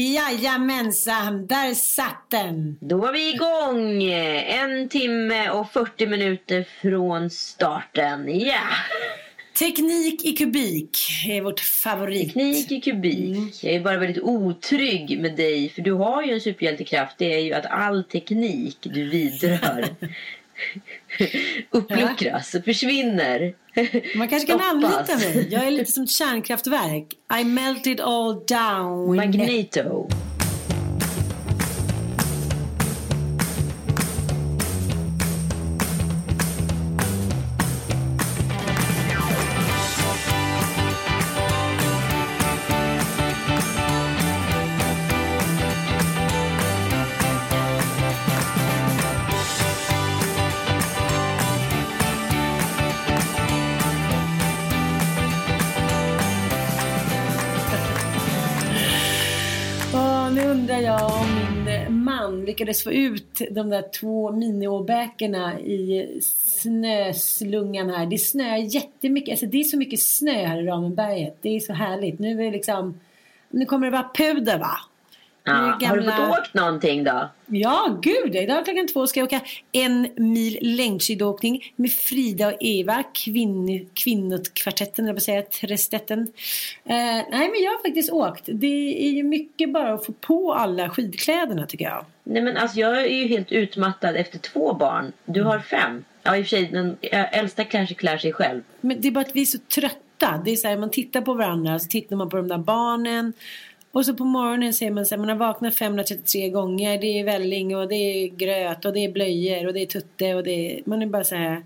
Jajamensan, där satt den. Då var vi igång! En timme och 40 minuter från starten. Ja! Teknik i kubik är vårt favorit. Teknik i kubik. Jag är bara väldigt otrygg med dig. För du har ju en superhjältekraft. Det är ju att all teknik du vidrör uppluckras och försvinner. Man kanske kan Stoppas. anlita mig. Jag är lite som ett kärnkraftverk. I melted all down. Magneto. Lyckades få ut de där två miniåbäkorna i snöslungan här. Det snöar jättemycket. Alltså det är så mycket snö här i Ramenberget. Det är så härligt. Nu är det liksom... Nu kommer det vara puder va? Ja, det Har du gamla- fått åkt någonting då? Ja, gud. Idag klockan två ska jag åka en mil längdskidåkning med Frida och Eva, kvinn, kvinnokvartetten, jag, trestetten. Eh, nej, men jag har faktiskt åkt. Det är ju mycket bara att få på alla skidkläderna tycker jag. Nej men alltså jag är ju helt utmattad efter två barn. Du har fem. Ja i och för sig den äldsta kanske klär sig själv. Men det är bara att vi är så trötta. Det är så här, man tittar på varandra, så tittar man på de där barnen. Och så på morgonen ser man så här, man har vaknat 533 gånger. Det är välling och det är gröt och det är blöjor och det är tutte och det är... Man är bara så här...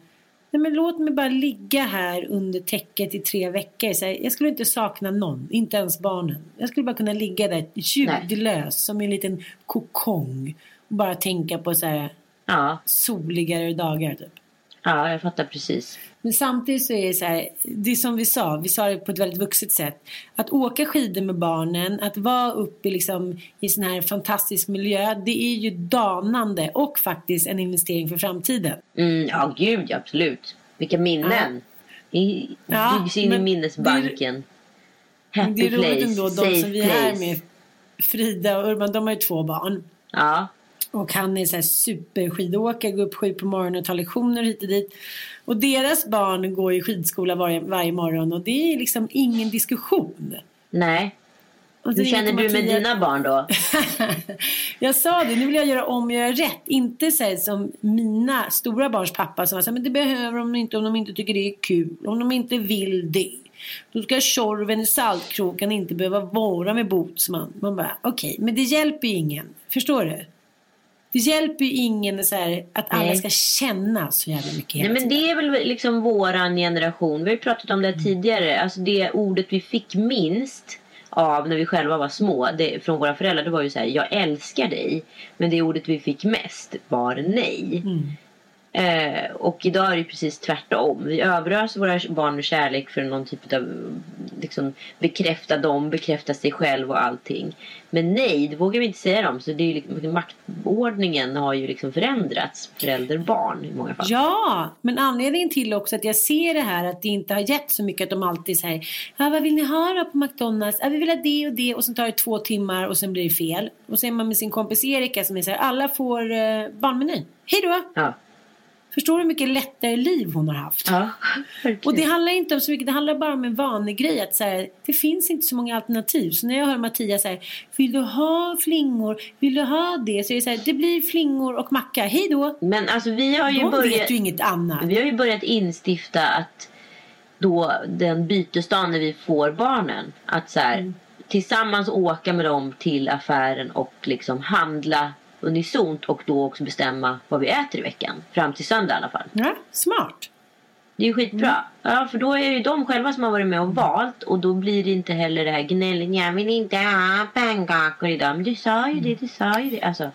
Nej men låt mig bara ligga här under täcket i tre veckor. Så här, jag skulle inte sakna någon, inte ens barnen. Jag skulle bara kunna ligga där ljudlös som en liten kokong. Och bara tänka på så här Ja, soligare dagar typ. Ja jag fattar precis. Men samtidigt så är det så här, det är som vi sa, vi sa det på ett väldigt vuxet sätt. Att åka skidor med barnen, att vara uppe i liksom, i sån här fantastisk miljö, det är ju danande och faktiskt en investering för framtiden. Mm, ja gud ja, absolut. Vilka minnen. I, Ja, byggs in i minnesbanken. Men Happy det är roligt place, ändå, de safe som vi är här med, Frida och Urban, de har ju två barn. Ja, Och han är så här superskidåkare, går upp sju på morgonen och tar lektioner hit och dit. Och deras barn går i skidskola varje, varje morgon och det är liksom ingen diskussion. nej. Hur känner du med dina barn då? jag sa det, nu vill jag göra om och göra rätt. Inte så som mina stora barns pappa som var så här, men det behöver de inte om de inte tycker det är kul. Om de inte vill det. Då ska Tjorven i Saltkråkan inte behöva vara med Botsman. Man bara, okej, men det hjälper ju ingen. Förstår du? Det hjälper ju ingen så här, att alla Nej. ska känna så jävla mycket Nej men tiden. det är väl liksom våran generation. Vi har ju pratat om det Mm. tidigare. Alltså det ordet vi fick minst av när vi själva var små det, från våra föräldrar det var ju så här, jag älskar dig. Men det ordet vi fick mest var nej. Mm. Eh, och idag är det precis tvärtom. Vi överöser våra barn med kärlek för någon typ av liksom, bekräfta dem, bekräfta sig själv och allting. Men nej, det vågar vi inte säga dem. Så det är liksom, maktordningen har ju liksom förändrats. Förälder-barn i många fall. Ja, men anledningen till också att jag ser det här att det inte har gett så mycket att de alltid säger vad vill ni ha då på McDonalds? Ja, vi vill ha det och det och sen tar det två timmar och sen blir det fel. Och så är man med sin kompis Erika som är så här, alla får eh, barnmenyn. Hej då! Ja. Förstår du hur mycket lättare liv hon har haft? Ja, Och det handlar inte om så mycket, det handlar bara om en vanlig grej. Att så här, det finns inte så många alternativ. Så när jag hör Mattias säga vill du ha flingor, vill du ha det? Så är det så här, det blir flingor och macka, hej då. Men alltså vi har ju De börjat... vet ju inget annat. Vi har ju börjat instifta att då den bytesdagen när vi får barnen. Att så här, Mm. tillsammans åka med dem till affären och liksom handla unisont och då också bestämma vad vi äter i veckan. Fram till söndag i alla fall. Ja, smart. Det är ju skitbra. Mm. Ja, för då är det ju de själva som har varit med och valt och då blir det inte heller det här gnället. Jag vill inte ha pannkakor idag. Men du sa ju det, du sa ju det. Alltså,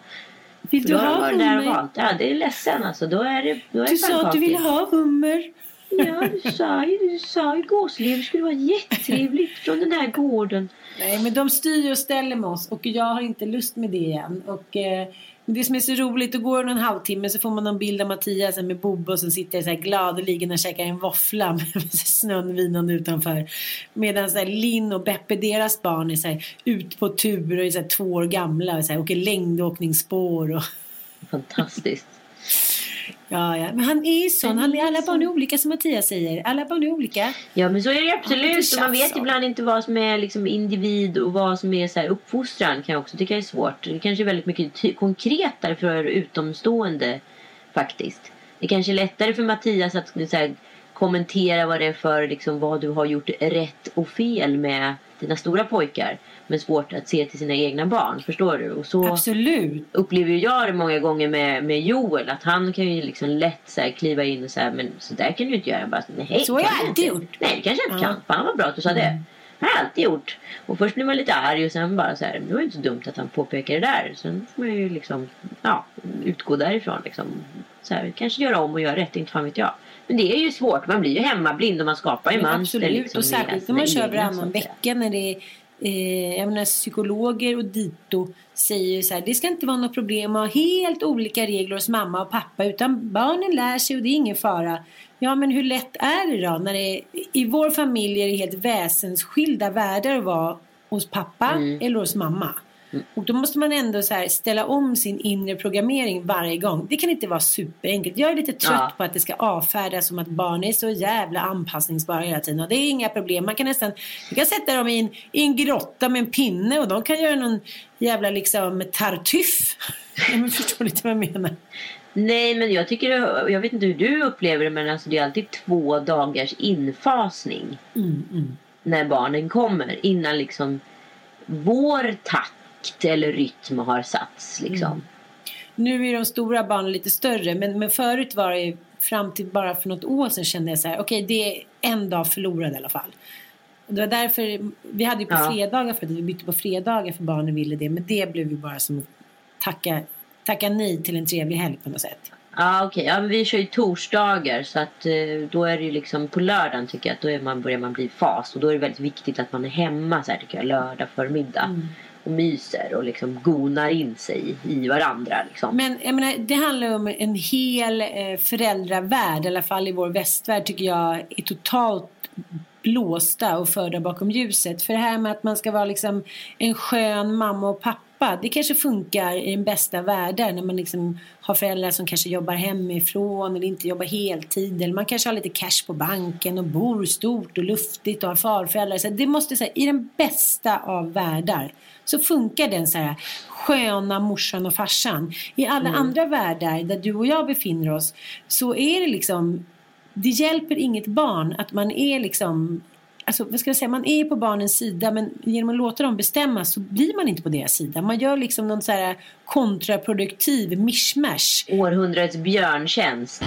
Vill du ha hummer? valt. Ja, det är ledsen alltså. Då är det, då är Du sa att du ville ha hummer. Ja, du sa ju, du sa ju gåslever skulle vara jättetrevligt från den här gården. Nej, men de styr och ställer med oss och jag har inte lust med det igen. Och eh, det som är så roligt, då går det en halvtimme så får man någon bild av Mattias med Bobo som sitter så här gladeligen och käkar en våffla med snön vinande utanför. Medan så här, Linn och Beppe, deras barn, är så här, ut på tur och är så här, två år gamla och så här, åker längdåkningsspår. Och, Fantastiskt. Ja, ja. Men han är ju sån, han, alla barn är olika som Mattias säger. Alla barn är olika. Ja men så är det absolut. och man vet ibland inte vad som är liksom individ och vad som är så här uppfostran kan jag också tycka är svårt. Det kanske är väldigt mycket konkretare för utomstående faktiskt. Det kanske är lättare för Mattias att så här, kommentera vad det är för liksom, vad du har gjort rätt och fel med dina stora pojkar. Men svårt att se till sina egna barn. Förstår du? Och så Absolut. upplever jag det många gånger med, med Joel. Att han kan ju liksom lätt så här, kliva in och säga men så där kan du inte göra. Jag Bara, Nej, Så har jag alltid gjort. Nej det kanske jag inte Ja. kan. Fan vad bra att du sa det. Det har jag alltid gjort. Och först blir man lite arg och sen bara så här. Det var ju inte så dumt att han påpekar det där. Sen får man ju liksom ja, utgå därifrån. Liksom. Så här, kanske göra om och göra rätt. Inte fan vet jag. Men det är ju svårt. Man blir ju hemmablind och man skapar ju mönster. Absolut, liksom, och särskilt när man kör varannan vecka när det är Eh, jag menar, psykologer och dito säger så här, det ska inte vara något problem att ha helt olika regler hos mamma och pappa utan barnen lär sig och det är ingen fara. Ja men hur lätt är det då när det är, i vår familj är det helt väsensskilda världar att vara hos pappa Mm. eller hos mamma. Och då måste man ändå så här ställa om sin inre programmering varje gång. Det kan inte vara superenkelt. Jag är lite trött Ja. på att det ska avfärdas som att barn är så jävla anpassningsbara hela tiden. Och det är inga problem. Man kan nästan man kan sätta dem i en, i en grotta med en pinne och de kan göra någon jävla liksom tartuff. Ja, men förstår lite vad jag menar. Nej men jag tycker, jag vet inte hur du upplever det men alltså det är alltid två dagars infasning. Mm, mm. när barnen kommer innan liksom vår takt eller rytm har satts. Liksom. Mm. Nu är de stora barnen lite större men, men förut var det fram till bara för något år sedan kände jag så här okej det är en dag förlorad i alla fall. Det var därför vi hade ju på Ja. fredagar för att vi bytte på fredagar för barnen ville det men det blev ju bara som att tacka, tacka nej till en trevlig helg på något sätt. Ja okej, ja, men vi kör ju torsdagar så att eh, då är det ju liksom på lördagen tycker jag att då är man, börjar man bli fas och då är det väldigt viktigt att man är hemma så här tycker jag lördag förmiddag och myser och liksom gonar in sig i varandra liksom. Men jag menar, det handlar om en hel eh, föräldravärld, i alla fall i vår västvärld tycker jag är totalt blåsta och förda bakom ljuset. För det här med att man ska vara liksom en skön mamma och pappa, det kanske funkar i den bästa världar när man liksom har föräldrar som kanske jobbar hemifrån eller inte jobbar heltid eller man kanske har lite cash på banken och bor stort och luftigt och har farföräldrar. Så det måste säga i den bästa av världar så funkar den så här sköna morsan och farsan. I alla andra världar där du och jag befinner oss så är det liksom det hjälper inget barn att man är liksom Alltså, vad ska jag säga, man är på barnens sida men genom att låta dem bestämma så blir man inte på deras sida. Man gör liksom någon så här kontraproduktiv mishmash. Århundradets björntjänst.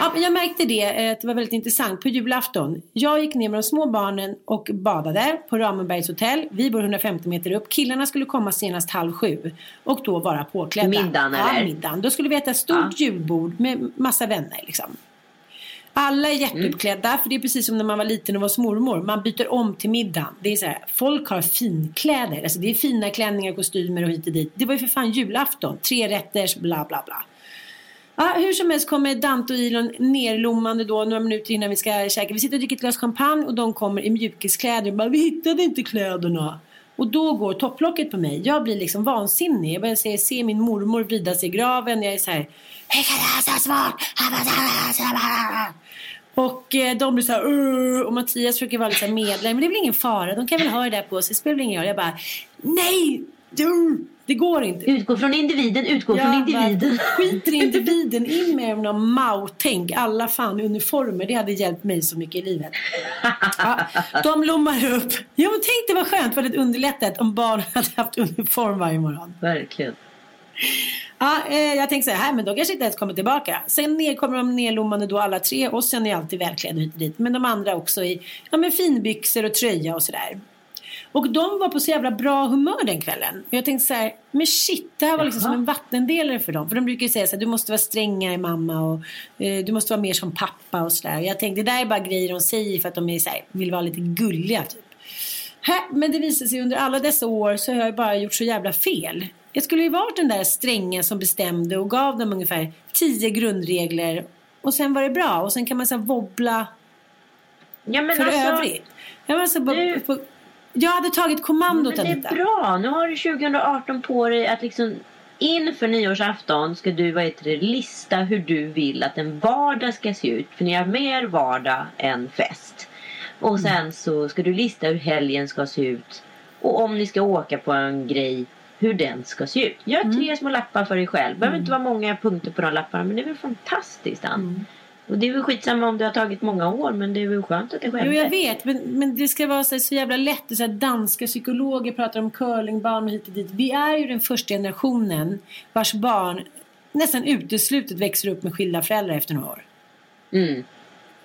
Ja, men jag märkte det, eh, att det var väldigt intressant på julafton. Jag gick ner med de små barnen och badade på Ramenbergs hotell. Vi bor 150 meter upp. Killarna skulle komma senast halv sju och då vara påklädda. Middagen, Ja, eller? middagen. Då skulle vi äta ett stort Ja. julbord med massa vänner liksom. Alla är jätteuppklädda, för det är precis som när man var liten och var mormor. Man byter om till middagen. Det är så här, folk har finkläder. Alltså det är fina klänningar, kostymer och hit och dit. Det var ju för fan julafton. Tre rätters, bla bla bla. Ja, hur som helst kommer Dante och Ilon nerlommande då några minuter innan vi ska käka. Vi sitter och dricker ett glas champagne och de kommer i mjukiskläder och bara vi hittade inte kläderna. Och då går topplocket på mig. Jag blir liksom vansinnig. Jag börjar se, se min mormor vrida sig i graven. Jag är så här. Och eh, de blir så här. Och Mattias försöker vara lite så här medlare. Men det är väl ingen fara. De kan väl ha det där på sig. Det spelar väl ingen roll. Jag bara. Nej! Du, det går inte. Utgå från individen, utgå från Jag bara, individen. Skiter individen. In med någon Mao-tänk. Alla fan uniformer. Det hade hjälpt mig så mycket i livet. Ja, de lommar upp. Jo men tänk det var skönt. Väldigt underlättat om barnen hade haft uniform varje morgon. Verkligen. Ja, eh, jag tänkte så här, men då kanske inte ens kommer tillbaka. Sen ner kommer de nerlommande då alla tre och sen är alltid välklädd hit och dit. Men de andra också i ja, men finbyxor och tröja och sådär. Och de var på så jävla bra humör den kvällen. Och jag tänkte så här, men shit, det här var liksom Jaha. som en vattendelare för dem. För de brukar ju säga så här, du måste vara strängare mamma och eh, du måste vara mer som pappa och sådär. Jag tänkte, det där är bara grejer de säger för att de är så här, vill vara lite gulliga typ. Hä, men det visade sig under alla dessa år så har jag bara gjort så jävla fel. Jag skulle ju varit den där strängen som bestämde och gav dem ungefär tio grundregler. Och sen var det bra. Och sen kan man så wobbla Ja, men för alltså, övrigt. Jag, alltså Du- på, jag hade tagit kommandot Men det detta. är bra. Nu har du 2018 på dig att liksom inför nyårsafton ska du vad heter det, lista hur du vill att en vardag ska se ut. För ni har mer vardag än fest. Och sen så ska du lista hur helgen ska se ut. Och om ni ska åka på en grej, hur den ska se ut. Gör tre små lappar för dig själv. behöver inte vara många punkter på de lapparna men det är väl fantastiskt Ann. Och det är väl skitsamma om det har tagit många år men det är väl skönt att det skedde. Jo, jag vet. Men, men det ska vara så, så jävla lätt. Så här, danska psykologer pratar om curlingbarn och hit och dit. Vi är ju den första generationen vars barn nästan uteslutet växer upp med skilda föräldrar efter några år. Mm.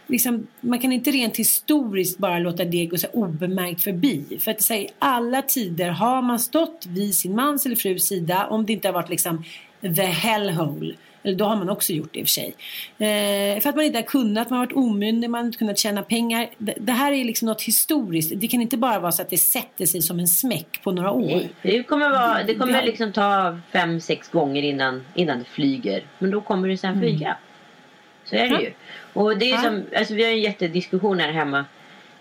Liksom, man kan inte rent historiskt bara låta det gå så obemärkt förbi. För att säga, i alla tider har man stått vid sin mans eller frus sida om det inte har varit liksom the hellhole. Eller då har man också gjort det i och för sig. Eh, för att man inte har kunnat, man har varit omyndig, man har inte kunnat tjäna pengar. Det, det här är liksom något historiskt. Det kan inte bara vara så att det sätter sig som en smäck på några år. Nej, det kommer, vara, det kommer Ja. liksom ta fem, sex gånger innan, innan det flyger. Men då kommer det sen flyga. Så är det. Ja. ju. Och det är Ja. som, alltså vi har en jättediskussion här hemma.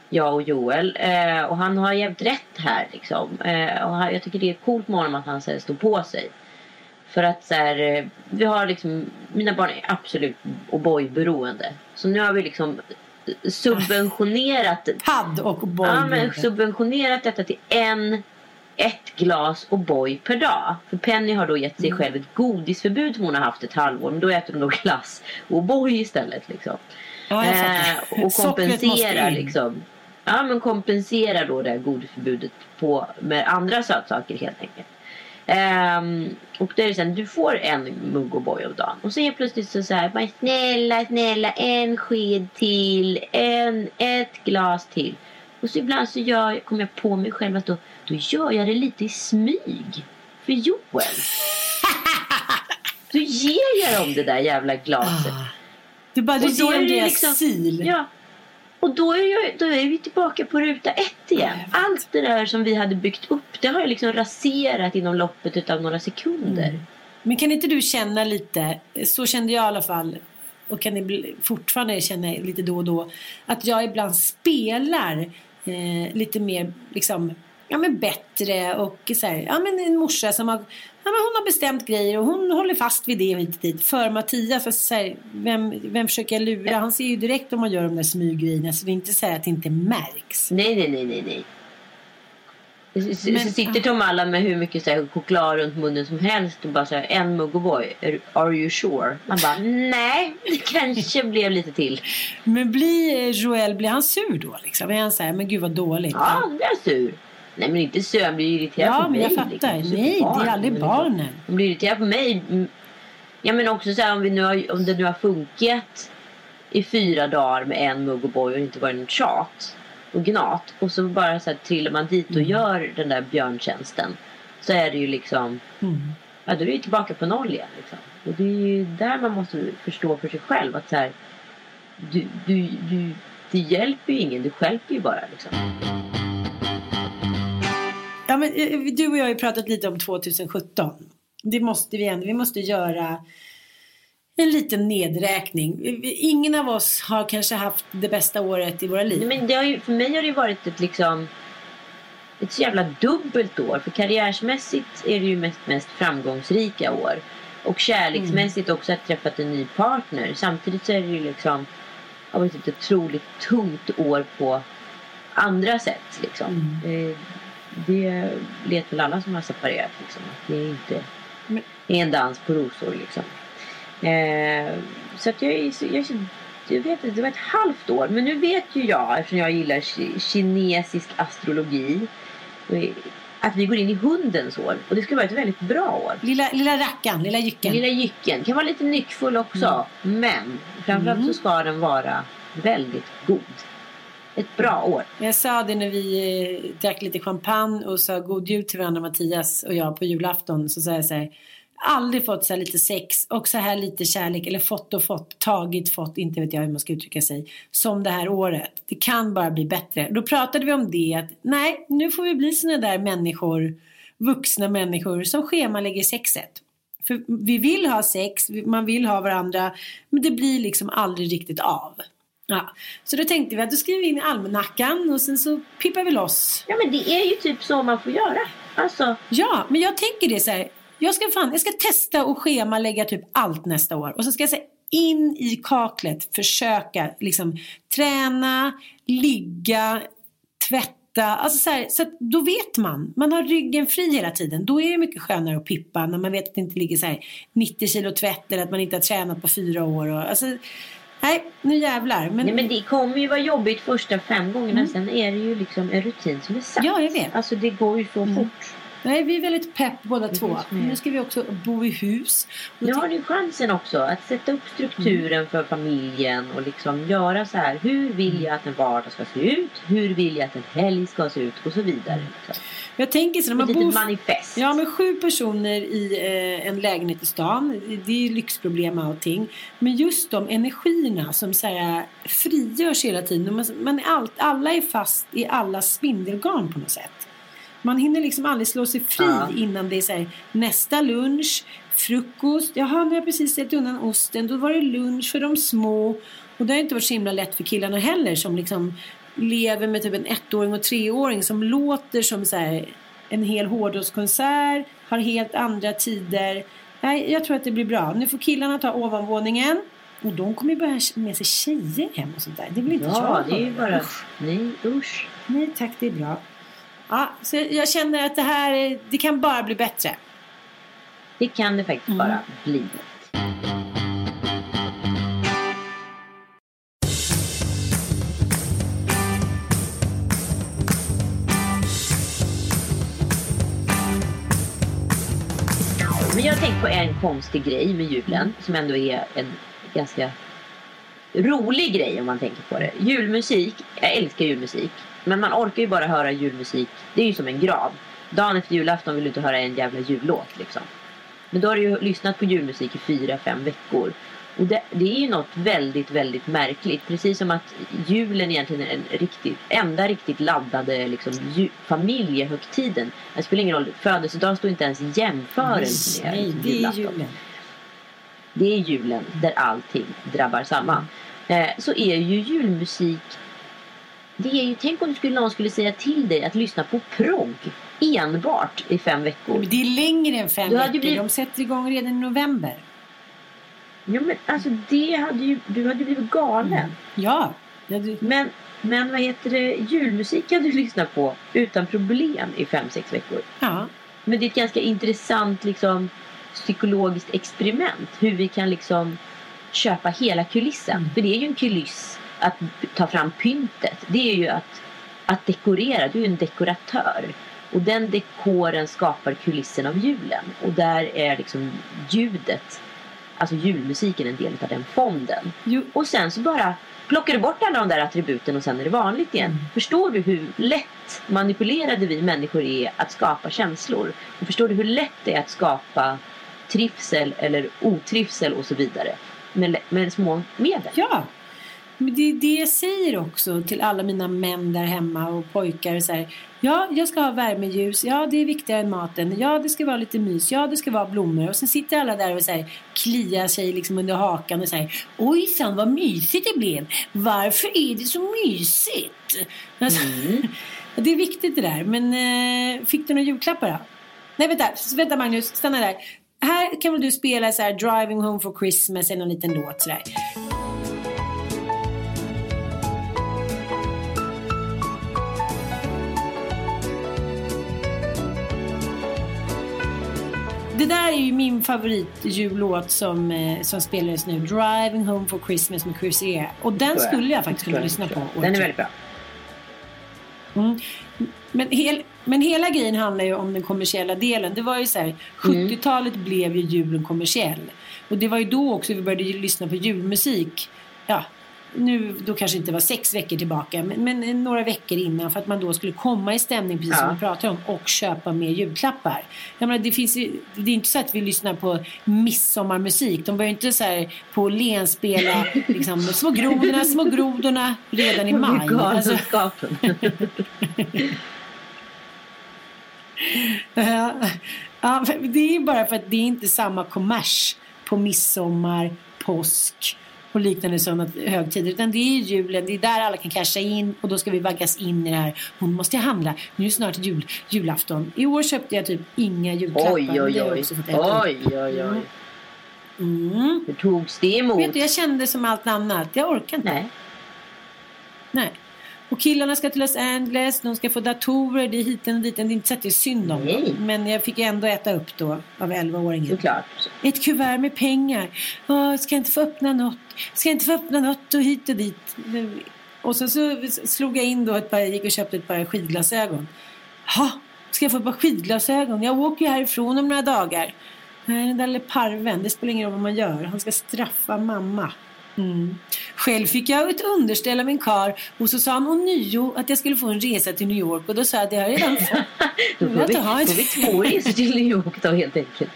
Jag och Joel. Eh, och han har jävligt rätt här liksom. Eh, och han, jag tycker det är coolt med honom att han så här, står på sig. För att så här, eh, vi har liksom, mina barn är absolut O'boy-beroende. Så nu har vi liksom subventionerat Padd och boy. Ja, men subventionerat detta till en, ett glas O'boy per dag. För Penny har då gett Mm. sig själv ett godisförbud som hon har haft ett halvår. Men då äter hon då glass och O'boy istället. Liksom. Ja, jag. Eh, och Sockret måste kompensera in. liksom. Ja men kompensera då det här godisförbudet på, med andra sötsaker helt enkelt. Ehm, och då är det sen, du får en mugg O'boy om dagen. Och så är plötsligt så, så här, bara snälla, snälla, en sked till, en, ett glas till. Och så ibland så gör, kommer jag på mig själv att då, då gör jag det lite i smyg. För Joel. Då ger jag dem det där jävla glaset. Du bara, du Och då ger dem deras liksom- sil. Ja. Och då är, jag, då är vi tillbaka på ruta ett igen. Allt det där som vi hade byggt upp, det har jag liksom raserat inom loppet av några sekunder. Mm. Men kan inte du känna lite, så kände jag i alla fall och kan fortfarande känna lite då och då att jag ibland spelar eh, lite mer liksom Ja men bättre och så här, ja men en morsa som har, ja men hon har bestämt grejer och hon håller fast vid det och och dit. För Mattias, alltså, så här, vem, vem försöker jag lura? Han ser ju direkt om man gör de där smyggrejerna så det är inte så här att det inte märks. Nej, nej, nej, nej, nej. Men- så sitter Tom Allan med hur mycket så här, choklad runt munnen som helst och bara så här, en mugg O'boy. Are, are you sure? Man bara, nej, det kanske blev lite till. Men blir eh, Joel, blir han sur då liksom? Är han så här, men gud vad dåligt. Ja, han blir sur. Nej, men inte sur. Han blir irriterad Ja, på men mig. jag fattar. liksom. Nej, det är Barn. aldrig Men barnen. Han blir irriterad på mig. Mm. Ja, men också så här, om, vi nu har, om det nu har funkat i fyra dagar med en mugg O'boy och inte varit något tjat och gnat. Och så bara så här, trillar man dit och Mm. gör den där björntjänsten. Så är det ju liksom, Mm. ja då är det ju tillbaka på noll igen. Liksom. Och det är ju där man måste förstå för sig själv att så här, du, du, du, det hjälper ju ingen, du hjälper ju bara. Liksom. Ja, men eh, du och jag har ju pratat lite om 2017. Det måste vi ändå. Vi måste göra en liten nedräkning. Ingen av oss har kanske haft det bästa året i våra liv. Men ju, för mig har det varit ett liksom ett så jävla dubbelt år. För karriärsmässigt är det ju mest, mest framgångsrika år. Och kärleksmässigt Mm. också att träffat en ny partner. Samtidigt så är det ju liksom har varit ett otroligt tungt år på andra sätt. Liksom. Mm. Det vet väl alla som har separerat. Liksom. Att det är inte Men- det är en dans på rosor. Liksom. Eh, så att jag, jag, jag vet inte, det var ett halvt år. Men nu vet ju jag, eftersom jag gillar ki- kinesisk astrologi, eh, att vi går in i hundens år. Och det ska vara ett väldigt bra år. Lilla, lilla rackan, lilla jycken. Lilla jycken kan vara lite nyckfull också. Men framförallt Mm. så ska den vara väldigt god. Ett bra år. Jag sa det när vi eh, drack lite champagne och sa god jul till varandra Mattias och jag på julafton. Så sa jag så här. Aldrig fått så här lite sex och så här lite kärlek. Eller fått och fått, tagit, fått, inte vet jag hur man ska uttrycka sig. Som det här året. Det kan bara bli bättre. Då pratade vi om det att nej, nu får vi bli såna där människor. Vuxna människor som schemalägger sexet. För vi vill ha sex, man vill ha varandra. Men det blir liksom aldrig riktigt av. Ja. Så då tänkte vi att då skriver vi in i almanackan och sen så pippar vi loss. Ja men det är ju typ så man får göra. Alltså, Ja, men jag tänker det så här. Jag ska, fan, jag ska testa och schemalägga typ allt nästa år. Och så ska jag säga in i kaklet försöka liksom träna, ligga, tvätta. Alltså så här, så då vet man. Man har ryggen fri hela tiden. Då är det mycket skönare att pippa när man vet att det inte ligger så här 90 kilo tvätt eller att man inte har tränat på fyra år. Och, alltså, nej, nu jävlar. Men, nej, men det kommer ju vara jobbigt första fem gångerna. Sen är det ju liksom en rutin som är satt. Ja, jag vet. Alltså det går ju så fort. Nej, vi är väldigt pepp båda två. Nu ska vi också bo i hus. Nu har ni chansen också att sätta upp strukturen för familjen och liksom göra så här. Hur vill jag att en vardag ska se ut? Hur vill jag att en helg ska se ut? Och så vidare. Liksom. Jag tänker så när Ett man litet bor... manifest. Ja, med sju personer i eh, en lägenhet i stan. Det är lyxproblem och allting. Men just de energierna som så här, frigörs hela tiden. Man, man är allt, alla är fast i alla spindelgarn på något sätt. Man hinner liksom aldrig slå sig fri Ja. innan det är så här, nästa lunch, frukost. Jaha, nu har jag precis ställt undan osten. Då var det lunch för de små. Och det har inte varit så himla lätt för killarna heller som liksom lever med typ en ettåring och treåring som låter som så här, en hel hårdrockskonsert, har helt andra tider. Nej, jag tror att det blir bra. Nu får killarna ta ovanvåningen. Och de kommer ju börja med sig tjejer hem och sånt där. Det vill inte Ja, jag det är ju bara... Usch. Nej, usch. Nej tack, det är bra. Ja, så jag- känner att det här, är- det kan bara bli bättre. Det kan det faktiskt Mm. bara bli. Men jag har tänkt på en konstig grej med julen som ändå är en ganska rolig grej om man tänker på det. Julmusik, jag älskar julmusik. Men man orkar ju bara höra julmusik, det är ju som en grav. Dagen efter julafton vill du inte höra en jävla jullåt liksom. Men då har du ju lyssnat på julmusik i fyra, fem veckor. Och det, det är ju något väldigt, väldigt märkligt. Precis som att julen egentligen är en riktigt, enda riktigt laddade liksom, ju, familjehögtiden. Det spelar ingen roll, födelsedag står inte ens i jämförelse med Nej, liksom, det är julafton julen. det är julen där allting drabbar samman. Eh, så är ju julmusik det är ju, tänk om du skulle, någon skulle säga till dig att lyssna på progg enbart i fem veckor. Men det är längre än fem Du hade veckor. blivit- De sätter igång redan i november. Ja, men alltså det hade ju, du hade blivit galen. Ja. ja du, Men, men vad heter det, julmusik kan du lyssna på utan problem i fem, sex veckor. ja. Men det är ett ganska intressant liksom, psykologiskt experiment. Hur vi kan liksom köpa hela kulissen. Mm. För det är ju en kuliss att ta fram pyntet. Det är ju att, att dekorera. Du är en dekoratör. Och den dekoren skapar kulissen av julen. Och där är liksom ljudet, alltså julmusiken en del av den fonden. Jo, Och sen så bara plockar du bort alla de där attributen och sen är det vanligt igen. Mm. Förstår du hur lätt manipulerade vi människor är att skapa känslor? Och förstår du hur lätt det är att skapa trivsel eller otrivsel och så vidare med, med små medel? ja. Men det är det jag säger också till alla mina män där hemma och pojkar. Så här, ja, jag ska ha värmeljus. Ja, det är viktigare än maten. Ja, det ska vara lite mys. Ja, det ska vara blommor. Och sen sitter alla där och så här, kliar sig liksom under hakan och säger Ojsan, vad mysigt det blev. Varför är det så mysigt? Alltså, Det är viktigt det där. Men eh, fick du några julklappar då? Nej vänta, vänta Magnus, stanna där. Här kan väl du spela så här Driving Home for Christmas eller någon liten låt sådär. Där är ju min favoritjullåt som, eh, som spelades nu. Driving Home for Christmas med Chris E. Och den skulle jag faktiskt kunna lyssna på. Den är väldigt bra. Mm. Men, hel, men hela grejen handlar ju om den kommersiella delen. Det var ju så här, 70-talet blev ju julen kommersiell. Och det var ju då också vi började lyssna på julmusik. Ja, nu då kanske inte var sex veckor tillbaka, men, men några veckor innan för att man då skulle komma i stämning, precis som Ja. vi pratar om, och köpa mer julklappar. Jag menar, det, finns det är inte så att vi lyssnar på midsommarmusik. De börjar inte så här på Åhléns spela liksom, små grodorna, små grodorna redan i maj. Alltså. Ja, det är bara för att det är inte samma kommers på midsommar, påsk och liknande sådana högtider. Utan det är julen, det är där alla kan casha in och då ska vi vaggas in i det här. Hon måste handla, nu är det snart jul, julafton. I år köpte jag typ inga julklappar. Oj, oj, oj. Oj, oj, oj. Mm. Hur togs det emot? Vet du, jag kände som allt annat. Jag orkar inte. Nej. Nej. Och killarna ska till Los Angeles, de ska få datorer, det är hiten och diten. Det är inte så att det är synd om Nej. Men jag fick ändå äta upp då av 11-åringen. Såklart. Ett kuvert med pengar. Åh, ska jag inte få öppna något? Ska jag inte få öppna något och hit och dit? Och så, så slog jag in då ett par, gick och köpte ett par skidglasögon. Ha, ska jag få ett par skidglasögon? Jag åker ju härifrån om några dagar. Nej, den där lille parven, det spelar ingen roll vad man gör. Han ska straffa mamma. Mm. Själv fick jag ett underställ av min kar och så sa han ånyo att jag skulle få en resa till New York och då sa jag att det har jag redan fått. Då får vi, ha ett- vi två resor till New York då helt enkelt.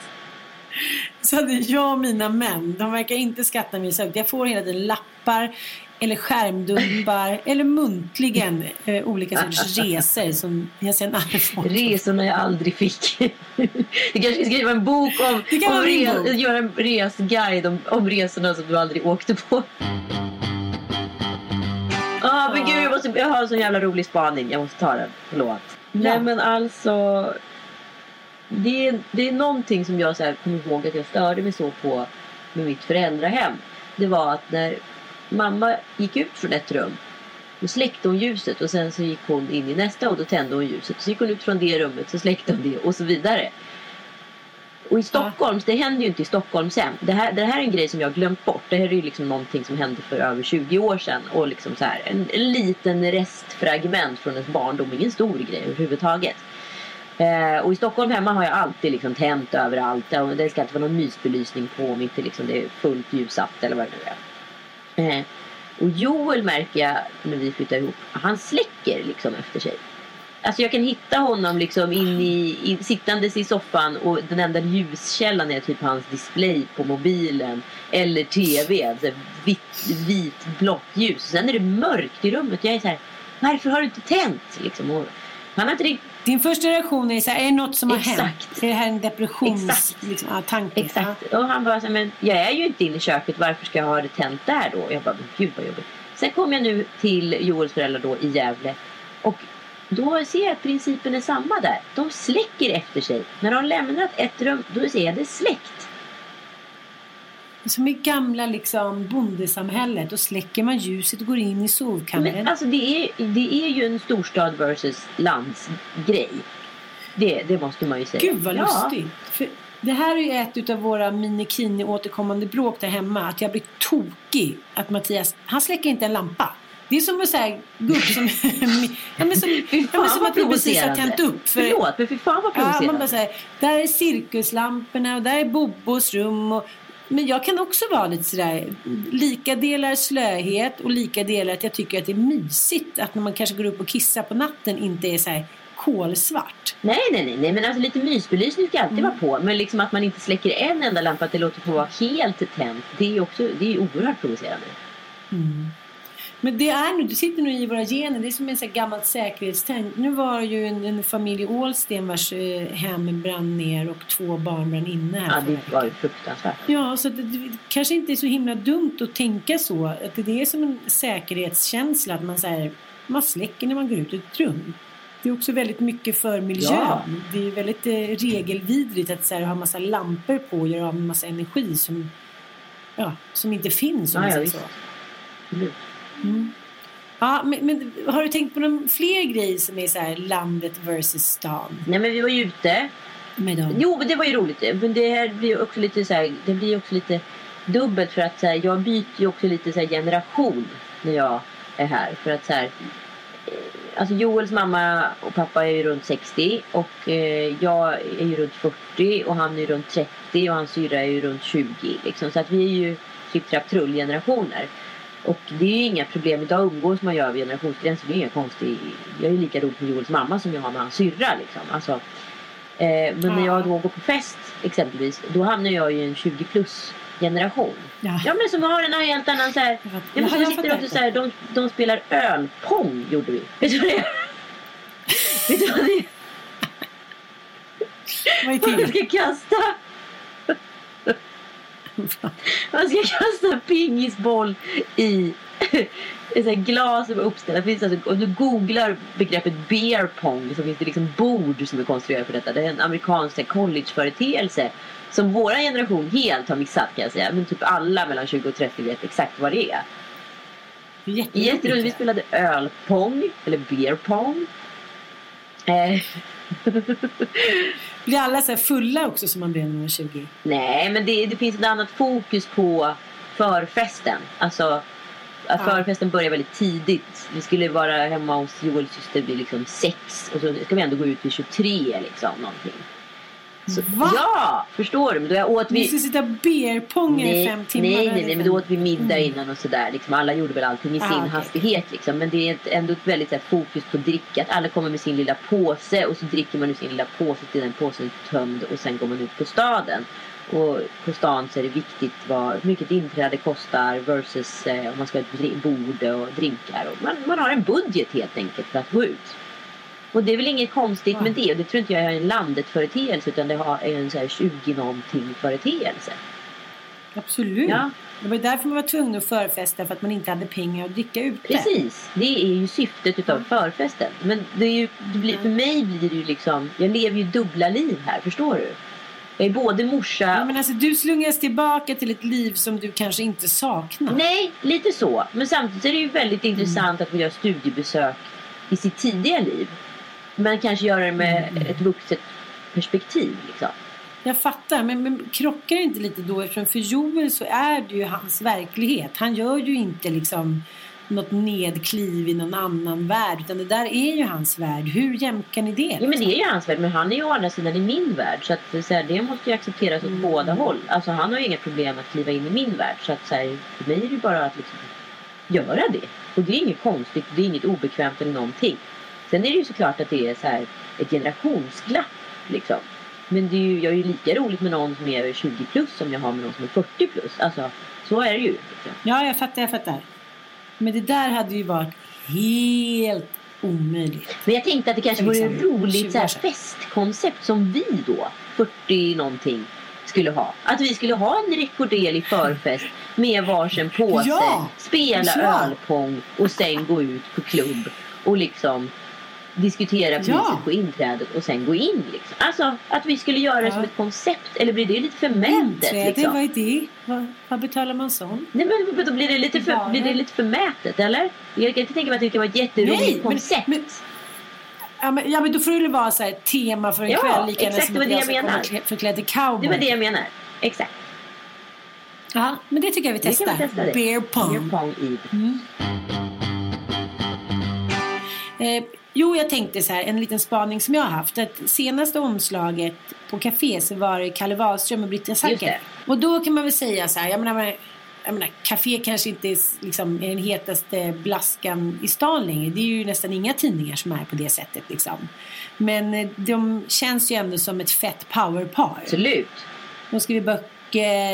Så hade jag och mina män, de verkar inte skatta så högt. Jag får hela tiden lappar eller skärmdumpar eller muntligen eh, olika sorters resor som jag sen aldrig fått. Resorna jag aldrig fick. Du kanske ska skriva en bok om, om vara min re, bok. göra en resguide om, om resorna som du aldrig åkte på. Ah, men gud, jag, måste, jag har en sån jävla rolig spaning. Jag måste ta den. Förlåt. Nej men alltså. Det är, det är någonting som jag så här, kommer ihåg att jag störde mig så på med mitt föräldrahem. Det var att när mamma gick ut från ett rum då släckte hon ljuset och sen så gick hon in i nästa och då tände hon ljuset. Så gick hon ut från det rummet så släckte hon det och så vidare. Och i Stockholm, det händer ju inte i Stockholm sen. Det här, det här är en grej som jag glömt bort. Det här är ju liksom någonting som hände för över 20 år sedan. Och liksom så här, en, en liten restfragment från ens barndom. Ingen stor grej överhuvudtaget. Eh, och i Stockholm hemma har jag alltid liksom tänt överallt. Och Det ska inte vara någon mysbelysning på om inte liksom det är fullt ljussatt eller vad det nu är. Eh, och Joel märker jag när vi flyttar ihop. Han släcker liksom efter sig. Alltså jag kan hitta honom liksom in i, i, sittandes i soffan och den enda ljuskällan är typ hans display på mobilen. Eller tv. Alltså vitt, vit, blått ljus. Sen är det mörkt i rummet. Jag är så här, varför har du inte tänt? Liksom. Och han har inte riktigt din första reaktion är så här, är det något som har Exakt. hänt? Är det här en depressions... Exakt. Liksom, ja, tanke? Exakt. Och han bara så här, men jag är ju inte inne i köket. Varför ska jag ha det tänt där då? Jag bara, men gud vad jobbigt. Sen kom jag nu till Joels föräldrar då i Gävle. Och då ser jag att principen är samma där. De släcker efter sig. När de har lämnat ett rum, då ser jag det släckt. Ja. Som i gamla liksom, bondesamhället. Då släcker man ljuset och går in i sovkammaren. Men alltså det är, det är ju en storstad versus landsgrej. Det, det måste man ju säga. Gud vad Ja. lustigt. För det här är ju ett av våra minikini återkommande bråk där hemma. Att jag blir tokig. Att Mattias, han släcker inte en lampa. Det är som att säga gubb som... ja, men som, ja, men som att vi precis har provocerande. tänt upp. För, Förlåt, men fy fan vad Ja, man provocerande. bara säger, där är cirkuslamporna och där är Bobos rum. Och, men jag kan också vara lite sådär, lika delar slöhet och lika delar att jag tycker att det är mysigt att när man kanske går upp och kissar på natten inte är så här kolsvart. Nej, nej, nej, nej, men alltså lite mysbelysning ska alltid vara på. Men liksom att man inte släcker en enda lampa, att det låter få vara helt tänt. Det är ju också, det är oerhört provocerande. Men det är nu, det sitter nu i våra gener. Det är som en sån gammalt säkerhetstänk. Nu var det ju en, en familj i Ålsten vars eh, hem brann ner och två barn brann inne här. Ja, det var ju fruktansvärt. Ja, så det, det kanske inte är så himla dumt att tänka så. Att det är som en säkerhetskänsla att man, så här, man släcker när man går ut ur ett rum. Det är också väldigt mycket för miljön. Ja. Det är väldigt eh, regelvidrigt att så här, ha massa lampor på och göra av med massa energi som, ja, som inte finns om Ja, man säger så. Absolut. Ja, men, men har du tänkt på någon fler grejer som är så här landet versus stan? Nej men vi var ju ute. Med dem? Jo men det var ju roligt. Men det här blir ju också lite så här, det blir ju också lite dubbelt för att så här, jag byter ju också lite så här, generation när jag är här. För att så här, eh, Alltså Joels mamma och pappa är ju runt 60 och eh, jag är ju runt 40 och han är runt 30 och hans syrra är ju runt 20 liksom. Så att vi är ju typ trapp generationer. Och det är ju inga problem. Idag umgås man gör över generationsgränser. Det är inga konstigt. Jag är ju lika roligt med Joels mamma som jag har med hans syrra liksom. Alltså, eh, men när jag då går på fest exempelvis. Då hamnar jag i en 20 plus generation. Ja. Ja men som har en helt annan så här. Ja, men så sitter också så här, de, de spelar ölpong gjorde vi. Vet du vad det är? Vet du vad det är? Vad är Man det? ska kasta. Man ska kasta pingisboll i här glas som är uppställda. Det finns alltså, om du googlar begreppet beer pong så finns det liksom bord som är konstruerade för detta. Det är en amerikansk så collegeföreteelse som vår generation helt har missat kan jag säga. Men typ alla mellan 20 och 30 vet exakt vad det är. Jätteroligt. Vi spelade ölpong, eller beer pong. Eh, Blir alla så fulla också som man blir när man är 20? nej, men det, det finns ett annat fokus på förfesten. Alltså, att Ja. förfesten börjar väldigt tidigt. Vi skulle vara hemma hos Joels syster vid liksom sex och så ska vi ändå gå ut vid 23 liksom. Någonting. Så, Va? Ja, förstår du? Men då åt Vi vi... ska sitta beerponga i fem timmar. nej, nej, nej, men då åt vi middag innan och sådär. Liksom, alla gjorde väl allting i Ah, sin okej. hastighet. Liksom. Men det är ett, ändå ett väldigt här, fokus på dricka. Att alla kommer med sin lilla påse och så dricker man ur sin lilla påse till den påsen är tömd och sen går man ut på staden. Och på stan så är det viktigt vad hur mycket inträde kostar versus eh, om man ska ha ett bord och drinkar. Och man, man har en budget helt enkelt för att gå ut. Och det är väl inget konstigt med det. Och det tror inte jag är en landet-företeelse utan det har- är en så här 20-någonting företeelse. Absolut. Ja. Det var därför man var tvungen att förfesta för att man inte hade pengar att dricka ute. Precis, det är ju syftet utav förfesten. Men det är ju, det blir, för mig blir det ju liksom, jag lever ju dubbla liv här, förstår du? Jag är både morsa, Ja, men alltså, du slungas tillbaka till ett liv som du kanske inte saknar. nej lite så. Men samtidigt är det ju väldigt intressant att få göra studiebesök i sitt tidiga liv. Men kanske göra det med ett vuxet perspektiv liksom. Jag fattar, men, men krockar det inte lite då? Eftersom för Joel så är det ju hans verklighet. Han gör ju inte liksom något nedkliv i någon annan värld. Utan det där är ju hans värld. Hur jämkar ni det? Ja men det är ju hans värld men han är ju å andra sidan i min värld så att så här, det måste ju accepteras åt Mm. båda håll. Alltså han har ju inga problem att kliva in i min värld så att så här, för mig är det bara att liksom göra det. Och det är inget konstigt, det är inget obekvämt eller någonting. Sen är det ju såklart att det är så här ett generationsglapp liksom. Men det är ju, jag är ju lika roligt med någon som är 20 plus som jag har med någon som är 40 plus. Alltså så är det ju. Liksom. Ja, jag fattar, jag fattar. Men det där hade ju varit helt omöjligt. Men jag tänkte att det kanske vore liksom ett roligt 20 så här, festkoncept som vi då, 40 någonting, skulle ha. Att vi skulle ha en rekorderlig förfest med varsin påse, Ja! spela Ja! ölpong och sen gå ut på klubb och liksom diskutera priset Ja! på inträdet och sen gå in. Liksom. Alltså att vi skulle göra det Ja. som ett koncept. Eller blir det lite förmätet? Inträde, Liksom? vad är det? Vad, vad betalar man sån? Nej, men då blir det, lite för, blir det lite förmätet, eller? Jag kan inte tänka mig att det kan vara ett jätteroligt Nej, men- koncept. men- Ja men, ja men då får det väl vara så här tema för en Ja, kväll lika exakt, det var det jag menar. klä- förklädd till cowboy. Det var det jag menar. Exakt. Ja, men det tycker jag vi testar. vi testa det. Beer pong. Beer pong i. Eh, jo, jag tänkte så här, en liten spaning som jag har haft. Att senaste omslaget på Café så var det Kalle Wahlström och Britta Zacker. det. Och då kan man väl säga så här, jag menar, jag menar Café kanske inte är liksom, är den hetaste blaskan i stan längre. Det är ju nästan inga tidningar som är på det sättet liksom. Men eh, de känns ju ändå som ett fett powerpar. Absolut. De skriver böcker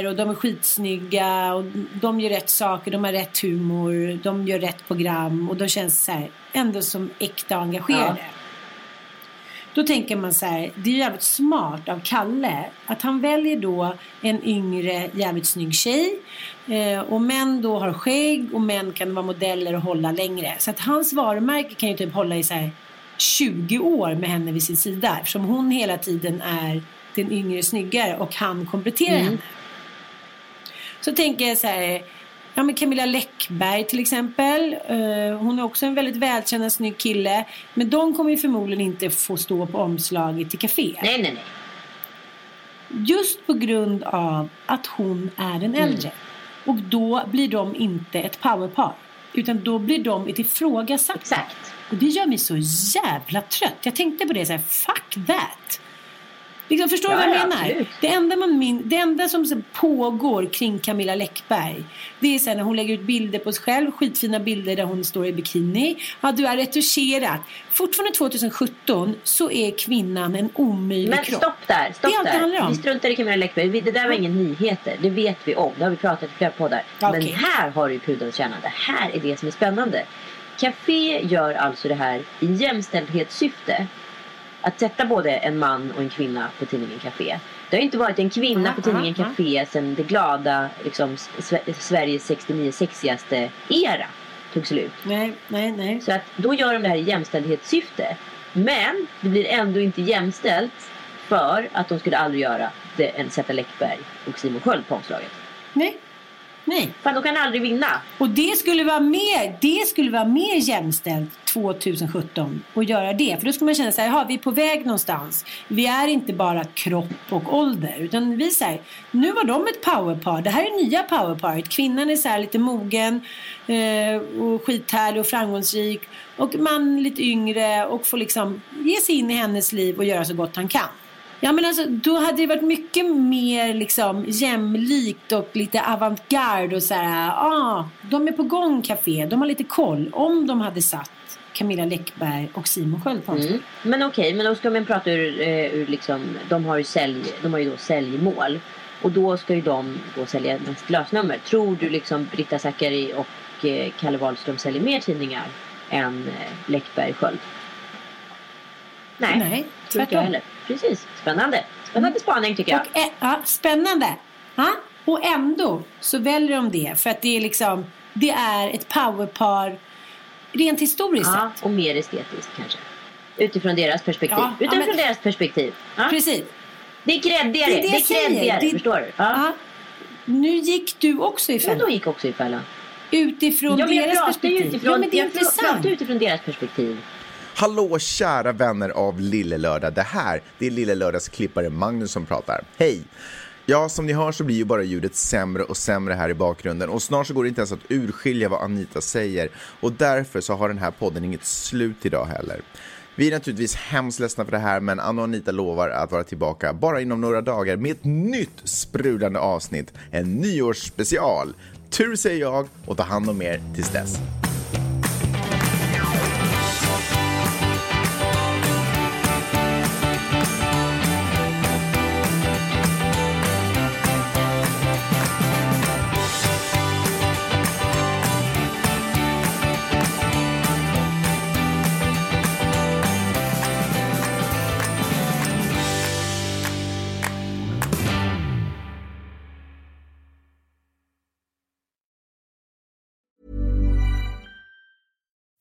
och de är skitsnygga och de gör rätt saker, de har rätt humor, de gör rätt program och de känns så här, ändå som äkta och engagerade. Ja. Då tänker man så här, det är jävligt smart av Kalle att han väljer då en yngre jävligt snygg tjej eh, och män då har skägg och män kan vara modeller och hålla längre. Så att hans varumärke kan ju typ hålla i så här 20 år med henne vid sin sida. Eftersom hon hela tiden är den yngre snyggare och han kompletterar Mm. henne. Så tänker jag så här. Ja, men Camilla Läckberg till exempel. Eh, hon är också en väldigt välkänd och snygg kille. Men de kommer ju förmodligen inte få stå på omslaget till café. Nej, nej, nej. Just på grund av att hon är den Mm. äldre. Och då blir de inte ett powerpar. Utan då blir de ett ifrågasatta. Exakt. Och det gör mig så jävla trött. Jag tänkte på det så här, fuck that. Liksom, förstår du Ja, vad jag ja, menar? absolut. Det enda, man min, det enda som pågår kring Camilla Läckberg det är sen när hon lägger ut bilder på sig själv, skitfina bilder där hon står i bikini. Ja, du är retuscherat. Fortfarande 2017 så är kvinnan en omöjlig Men kropp. stopp där, stopp Det är allt där. Vi struntar i Camilla Läckberg. Det där var ingen nyheter. Det vet vi om. Det har vi pratat i flera poddar. Ja, Men här har du pudelns kärna. Det här är det som är spännande. Café gör alltså det här i jämställdhetssyfte. Att sätta både en man och en kvinna på tidningen Café. Det har inte varit en kvinna Ja, på tidningen ja. Café sedan det glada liksom, Sve- Sveriges 69 sexigaste era tog slut. Nej, nej, nej. Så att då gör de det här i jämställdhetssyfte. Men det blir ändå inte jämställt för att de skulle aldrig göra det än sätta Läckberg och Simon Sköld på omslaget. Nej. Nej. Fan, de kan aldrig vinna. Och det skulle vara mer, det skulle vara mer jämställt 2017 att göra det. För då skulle man känna så här, "Jaha, vi är på väg någonstans. Vi är inte bara kropp och ålder. Utan vi säger, nu var de ett powerpar. Det här är nya powerparet. Kvinnan är så här lite mogen eh, och skithärlig och framgångsrik. Och man lite yngre och får liksom ge sig in i hennes liv och göra så gott han kan. Ja men alltså då hade det varit mycket mer liksom jämlikt och lite avantgarde och så här, ah, de är på gång café, de har lite koll. Om de hade satt Camilla Läckberg och Simon Sköld på. Mm. Men okej, men då ska man prata ur, eh, ur liksom, de har ju sälj, de har ju då säljmål. Och då ska ju de då sälja mest lösnummer. Tror du liksom Britta Zackari och eh, Kalle Wahlström säljer mer tidningar än eh, Läckberg Sköld? Nej, Nej, tror inte jag heller. Precis, spännande. Spännande spaning tycker jag. Och, ä- ja, spännande. Ja? Och ändå så väljer de det för att det är liksom, det är ett powerpar rent historiskt Ja, sett. och mer estetiskt kanske. Utifrån deras perspektiv. Ja, ja, Utifrån men- deras perspektiv. Ja. Precis. Det är creddigare. Det Det är det är, jag säger. creddigare. Det- Förstår du? Ja. Ja. Nu gick du också i fällan. de gick också i fällan. Utifrån Ja, jag deras pratar perspektiv. utifrån, ja, men det är jag pratar intressant. utifrån deras perspektiv. Hallå kära vänner av Lille Lördag. Det här det är Lille Lördags klippare Magnus som pratar. Hej! Ja, som ni hör så blir ju bara ljudet sämre och sämre här i bakgrunden och snart så går det inte ens att urskilja vad Anita säger och därför så har den här podden inget slut idag heller. Vi är naturligtvis hemskt ledsna för det här men Anna och Anita lovar att vara tillbaka bara inom några dagar med ett nytt sprudlande avsnitt, en nyårsspecial. Tur säger jag och ta hand om er tills dess.